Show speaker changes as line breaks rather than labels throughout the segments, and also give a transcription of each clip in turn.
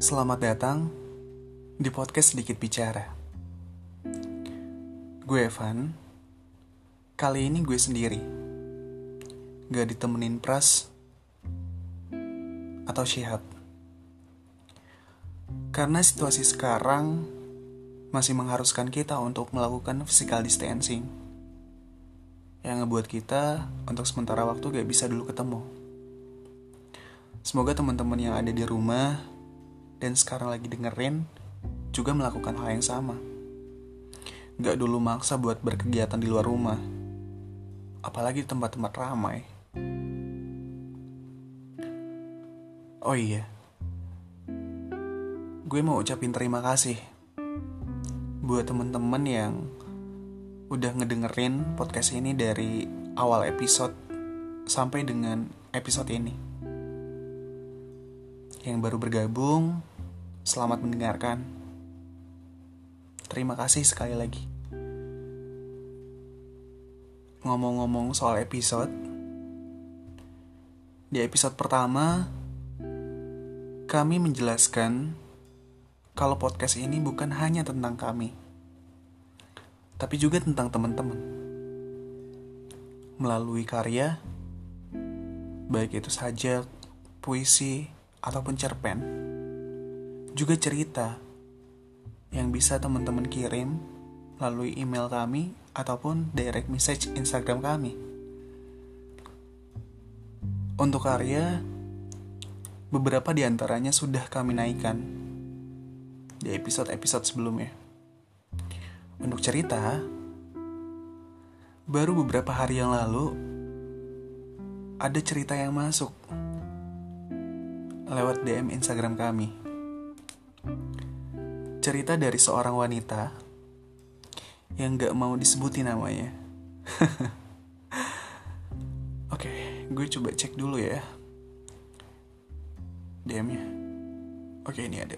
Selamat datang di podcast Sedikit Bicara. Gue Evan. Kali ini gue sendiri. Gak ditemenin Pras atau Syihab. Karena situasi sekarang masih mengharuskan kita untuk melakukan physical distancing. Yang ngebuat kita untuk sementara waktu gak bisa dulu ketemu. Semoga teman-teman yang ada di rumah dan sekarang lagi dengerin juga melakukan hal yang sama. Gak dulu maksa buat berkegiatan di luar rumah, apalagi tempat-tempat ramai. Oh iya, gue mau ucapin terima kasih buat temen-temen yang udah ngedengerin podcast ini dari awal episode sampai dengan episode ini yang baru bergabung, selamat mendengarkan. Terima kasih sekali lagi. Ngomong-ngomong soal episode, di episode pertama kami menjelaskan kalau podcast ini bukan hanya tentang kami, tapi juga tentang teman-teman. Melalui karya, baik itu sajak, puisi, ataupun cerpen. Juga cerita yang bisa teman-teman kirim melalui email kami ataupun direct message Instagram kami. Untuk karya, beberapa di antaranya sudah kami naikkan di episode-episode sebelumnya. Untuk cerita, baru beberapa hari yang lalu ada cerita yang masuk lewat DM Instagram kami. Cerita dari seorang wanita yang gak mau disebutin namanya. Oke, gue coba cek dulu ya. DM-nya. Oke, ini ada.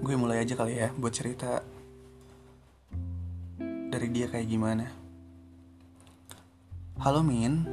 Gue mulai aja kali ya buat cerita dari dia kayak gimana. Halo Min,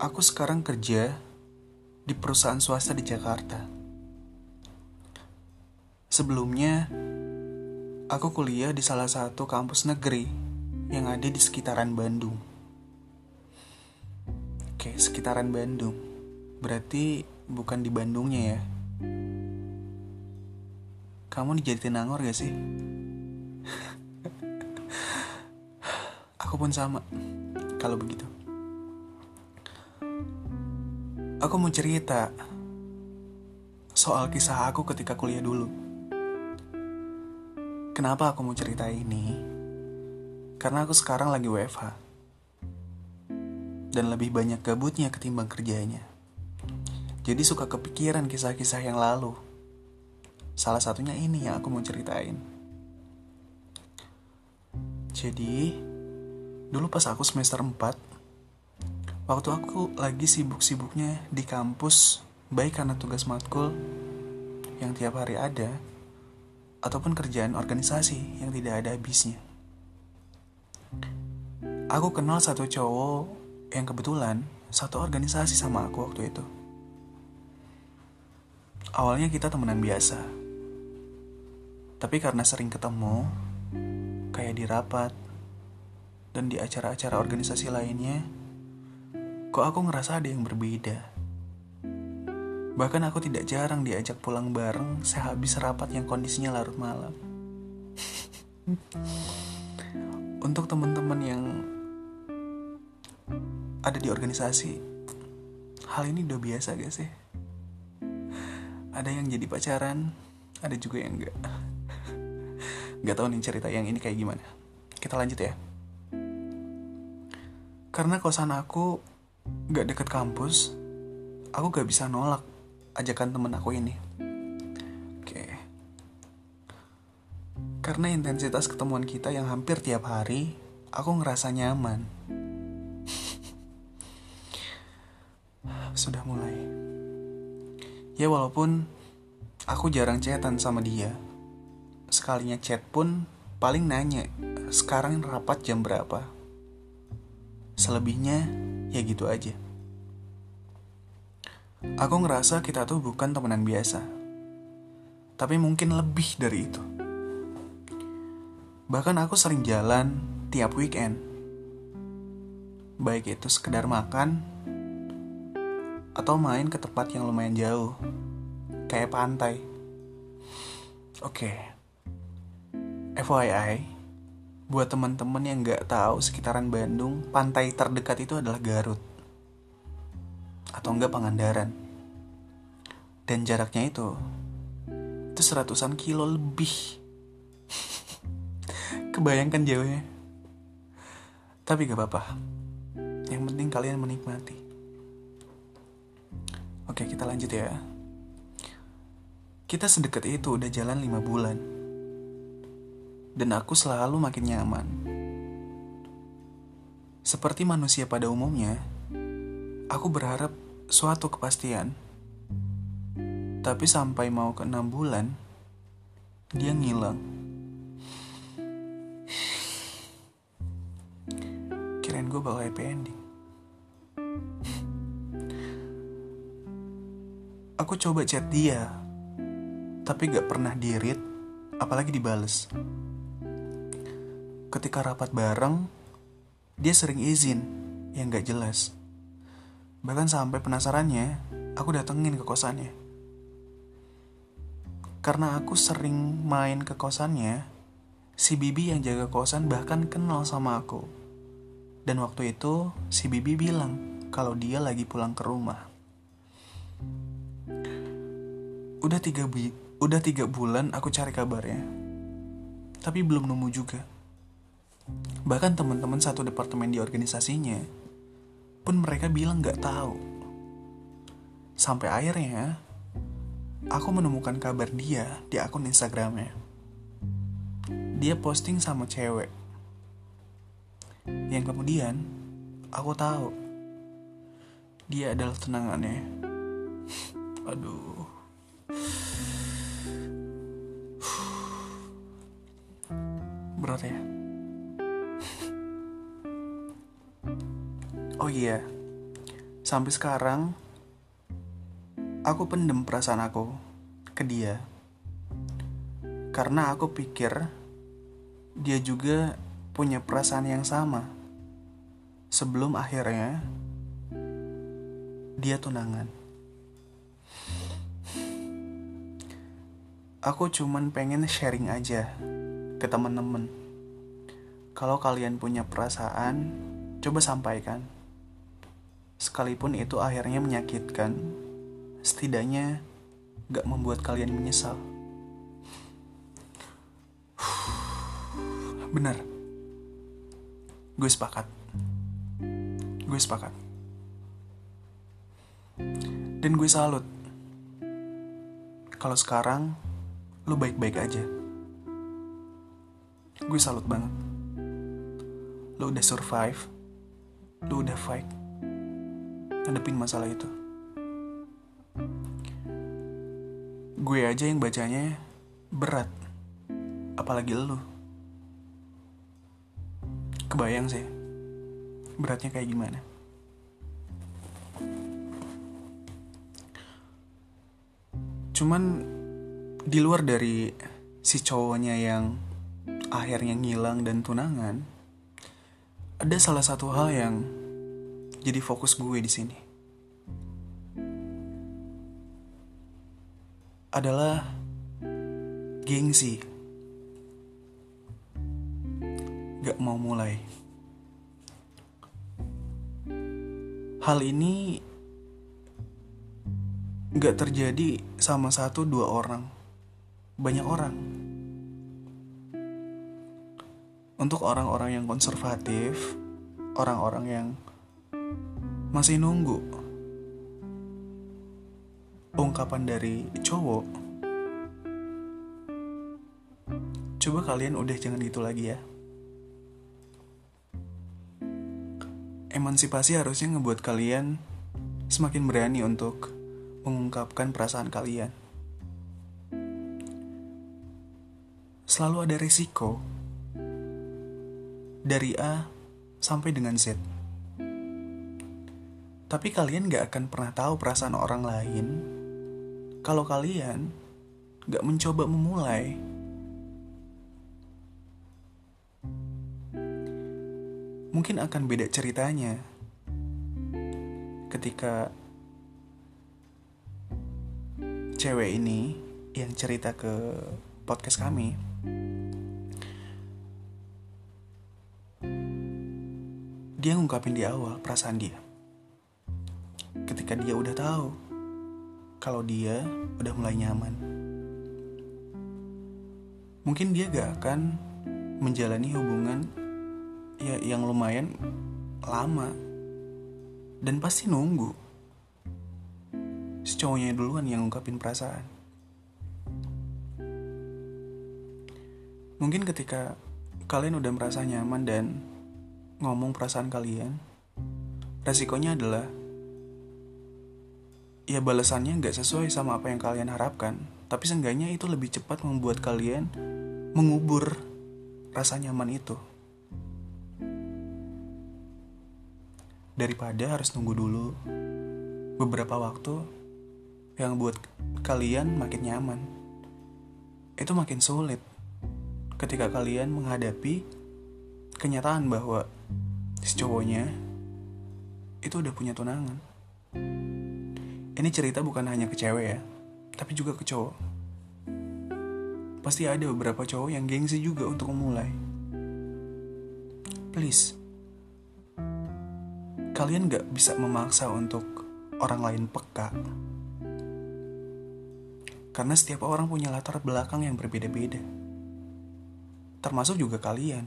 Aku sekarang kerja di perusahaan swasta di Jakarta. Sebelumnya, aku kuliah di salah satu kampus negeri yang ada di sekitaran Bandung. Oke, sekitaran Bandung. Berarti bukan di Bandungnya ya. Kamu di Jatinangor gak sih? aku pun sama. Kalau begitu. Aku mau cerita soal kisah aku ketika kuliah dulu. Kenapa aku mau cerita ini? Karena aku sekarang lagi WFH. Dan lebih banyak gabutnya ketimbang kerjanya. Jadi suka kepikiran kisah-kisah yang lalu. Salah satunya ini yang aku mau ceritain. Jadi, dulu pas aku semester 4, Waktu aku lagi sibuk-sibuknya di kampus, baik karena tugas matkul yang tiap hari ada, ataupun kerjaan organisasi yang tidak ada habisnya. Aku kenal satu cowok yang kebetulan satu organisasi sama aku waktu itu. Awalnya kita temenan biasa. Tapi karena sering ketemu, kayak di rapat, dan di acara-acara organisasi lainnya, Kok aku ngerasa ada yang berbeda? Bahkan aku tidak jarang diajak pulang bareng sehabis rapat yang kondisinya larut malam. Untuk teman-teman yang ada di organisasi, hal ini udah biasa gak sih? Ada yang jadi pacaran, ada juga yang enggak. Gak tau nih cerita yang ini kayak gimana. Kita lanjut ya. Karena kosan aku gak deket kampus, aku gak bisa nolak ajakan temen aku ini. Oke. Karena intensitas ketemuan kita yang hampir tiap hari, aku ngerasa nyaman. Sudah mulai. Ya walaupun aku jarang chatan sama dia. Sekalinya chat pun paling nanya, sekarang rapat jam berapa? Selebihnya ya gitu aja Aku ngerasa kita tuh bukan temenan biasa. Tapi mungkin lebih dari itu. Bahkan aku sering jalan tiap weekend. Baik itu sekedar makan atau main ke tempat yang lumayan jauh. Kayak pantai. Oke. FYI, buat teman-teman yang nggak tahu sekitaran Bandung, pantai terdekat itu adalah Garut. Atau enggak Pangandaran. Dan jaraknya itu itu seratusan kilo lebih Kebayangkan jauhnya. Tapi gak apa-apa. Yang penting kalian menikmati. Oke, kita lanjut ya. Kita sedekat itu udah jalan 5 bulan. Dan aku selalu makin nyaman. Seperti manusia pada umumnya, aku berharap suatu kepastian. Tapi sampai mau ke 6 bulan, dia ngilang. kirain gue bakal happy ending aku coba chat dia tapi gak pernah di apalagi dibales ketika rapat bareng dia sering izin yang gak jelas bahkan sampai penasarannya aku datengin ke kosannya karena aku sering main ke kosannya si Bibi yang jaga kosan bahkan kenal sama aku dan waktu itu si Bibi bilang kalau dia lagi pulang ke rumah. Udah tiga, bi udah tiga bulan aku cari kabarnya. Tapi belum nemu juga. Bahkan teman-teman satu departemen di organisasinya pun mereka bilang gak tahu. Sampai akhirnya aku menemukan kabar dia di akun Instagramnya. Dia posting sama cewek yang kemudian aku tahu dia adalah tenangannya. Aduh. Berat ya. Oh iya. Sampai sekarang aku pendem perasaan aku ke dia. Karena aku pikir dia juga punya perasaan yang sama sebelum akhirnya dia tunangan. Aku cuman pengen sharing aja ke teman-teman. Kalau kalian punya perasaan, coba sampaikan. Sekalipun itu akhirnya menyakitkan, setidaknya gak membuat kalian menyesal. Benar. Gue sepakat. Gue sepakat. Dan gue salut. Kalau sekarang lu baik-baik aja. Gue salut banget. Lu udah survive. Lu udah fight ngadepin masalah itu. Gue aja yang bacanya berat apalagi lu. Kebayang sih beratnya kayak gimana. Cuman di luar dari si cowoknya yang akhirnya ngilang dan tunangan ada salah satu hal yang jadi fokus gue di sini. Adalah gengsi. Gak mau mulai. Hal ini gak terjadi sama satu dua orang, banyak orang. Untuk orang-orang yang konservatif, orang-orang yang masih nunggu ungkapan dari cowok, coba kalian udah jangan gitu lagi ya. Emansipasi harusnya ngebuat kalian semakin berani untuk mengungkapkan perasaan kalian. Selalu ada risiko dari A sampai dengan Z. Tapi kalian gak akan pernah tahu perasaan orang lain. Kalau kalian gak mencoba memulai. Mungkin akan beda ceritanya. Ketika cewek ini yang cerita ke podcast kami. Dia ngungkapin di awal perasaan dia ketika dia udah tahu kalau dia udah mulai nyaman. Mungkin dia gak akan menjalani hubungan ya yang lumayan lama dan pasti nunggu. Si cowoknya duluan yang ngungkapin perasaan. Mungkin ketika kalian udah merasa nyaman dan ngomong perasaan kalian, resikonya adalah ya balasannya nggak sesuai sama apa yang kalian harapkan. Tapi seenggaknya itu lebih cepat membuat kalian mengubur rasa nyaman itu. Daripada harus nunggu dulu beberapa waktu yang buat kalian makin nyaman. Itu makin sulit ketika kalian menghadapi kenyataan bahwa si cowoknya itu udah punya tunangan. Ini cerita bukan hanya ke cewek ya, tapi juga ke cowok. Pasti ada beberapa cowok yang gengsi juga untuk memulai. Please, kalian gak bisa memaksa untuk orang lain peka. Karena setiap orang punya latar belakang yang berbeda-beda termasuk juga kalian.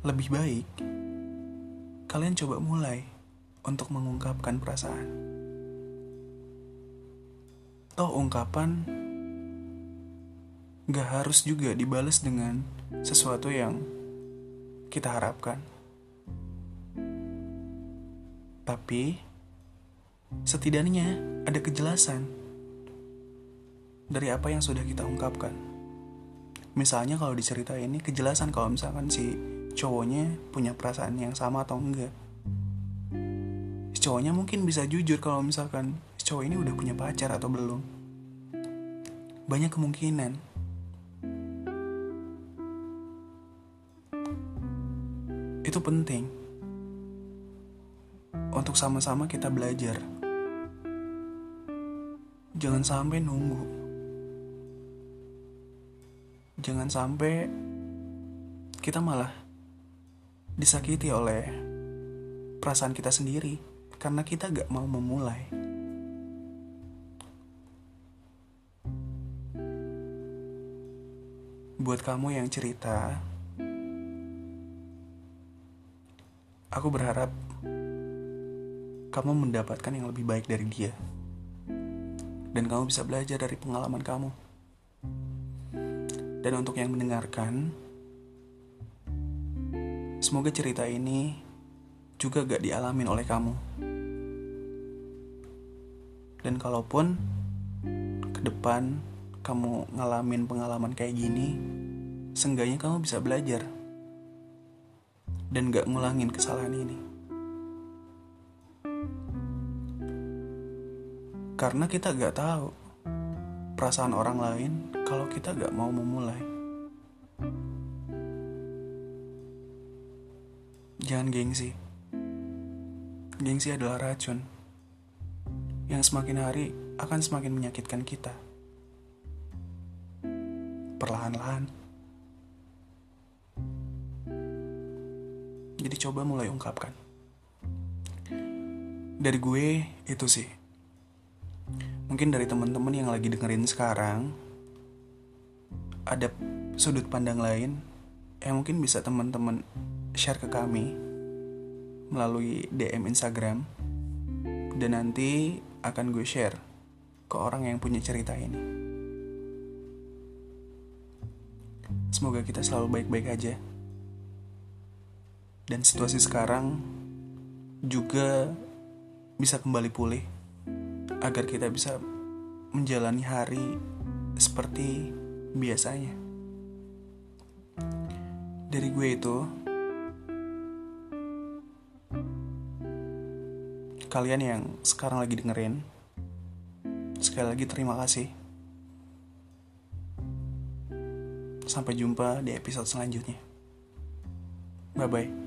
Lebih baik kalian coba mulai untuk mengungkapkan perasaan. Toh ungkapan gak harus juga dibalas dengan sesuatu yang kita harapkan. Tapi setidaknya ada kejelasan dari apa yang sudah kita ungkapkan. Misalnya kalau di cerita ini kejelasan kalau misalkan si cowoknya punya perasaan yang sama atau enggak. Cowoknya mungkin bisa jujur kalau misalkan cowok ini udah punya pacar atau belum. Banyak kemungkinan. Itu penting. Untuk sama-sama kita belajar. Jangan sampai nunggu jangan sampai kita malah disakiti oleh perasaan kita sendiri karena kita gak mau memulai. Buat kamu yang cerita, aku berharap kamu mendapatkan yang lebih baik dari dia, dan kamu bisa belajar dari pengalaman kamu. Dan untuk yang mendengarkan, semoga cerita ini juga gak dialamin oleh kamu. Dan kalaupun ke depan kamu ngalamin pengalaman kayak gini, seenggaknya kamu bisa belajar dan gak ngulangin kesalahan ini. Karena kita gak tahu perasaan orang lain kalau kita gak mau memulai. Jangan gengsi. Gengsi adalah racun yang semakin hari akan semakin menyakitkan kita. Perlahan-lahan. Jadi coba mulai ungkapkan. Dari gue itu sih. Mungkin dari teman-teman yang lagi dengerin sekarang ada sudut pandang lain yang mungkin bisa teman-teman share ke kami melalui DM Instagram dan nanti akan gue share ke orang yang punya cerita ini. Semoga kita selalu baik-baik aja. Dan situasi sekarang juga bisa kembali pulih agar kita bisa menjalani hari seperti biasanya. Dari gue itu, kalian yang sekarang lagi dengerin, sekali lagi terima kasih. Sampai jumpa di episode selanjutnya. Bye bye.